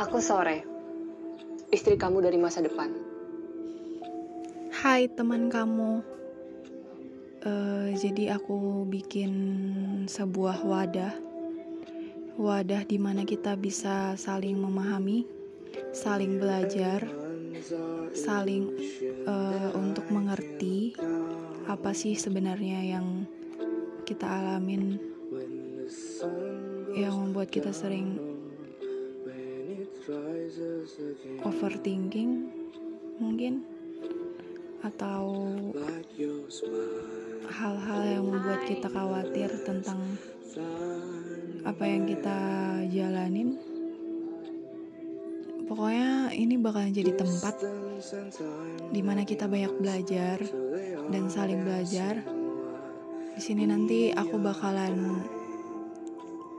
Aku Sore, istri kamu dari masa depan. Hai teman kamu. Uh, jadi aku bikin sebuah wadah, wadah di mana kita bisa saling memahami, saling belajar, saling uh, untuk mengerti apa sih sebenarnya yang kita alamin yang membuat kita sering overthinking mungkin. Atau hal-hal yang membuat kita khawatir tentang apa yang kita jalanin. Pokoknya ini bakalan jadi tempat di mana kita banyak belajar dan saling belajar. Di sini nanti aku bakalan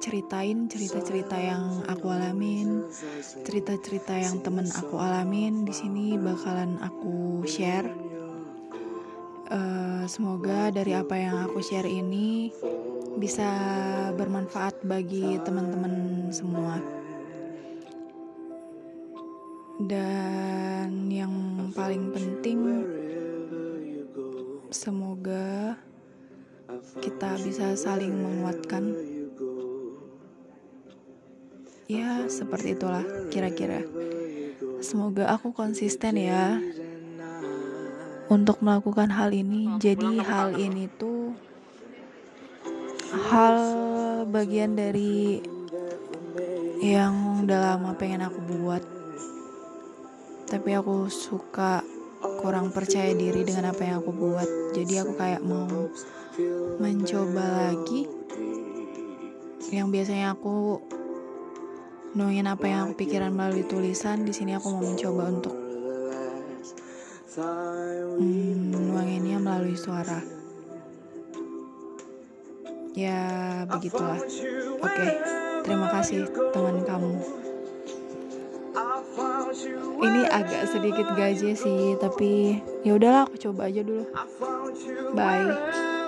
ceritain cerita-cerita yang aku alamin, cerita-cerita yang temen aku alamin. Di sini bakalan aku share. Uh, semoga dari apa yang aku share ini bisa bermanfaat bagi teman-teman semua. Dan yang paling penting, semoga kita bisa saling menguatkan ya seperti itulah kira-kira. Semoga aku konsisten ya untuk melakukan hal ini. Jadi hal ini tuh hal bagian dari yang udah lama pengen aku buat. Tapi aku suka kurang percaya diri dengan apa yang aku buat. Jadi aku kayak mau mencoba lagi. Yang biasanya aku nuangin apa yang aku pikiran melalui tulisan di sini aku mau mencoba untuk hmm, nuanginnya melalui suara. Ya begitulah. Oke terima kasih teman kamu. Ini agak sedikit gaje sih tapi ya udahlah aku coba aja dulu. Bye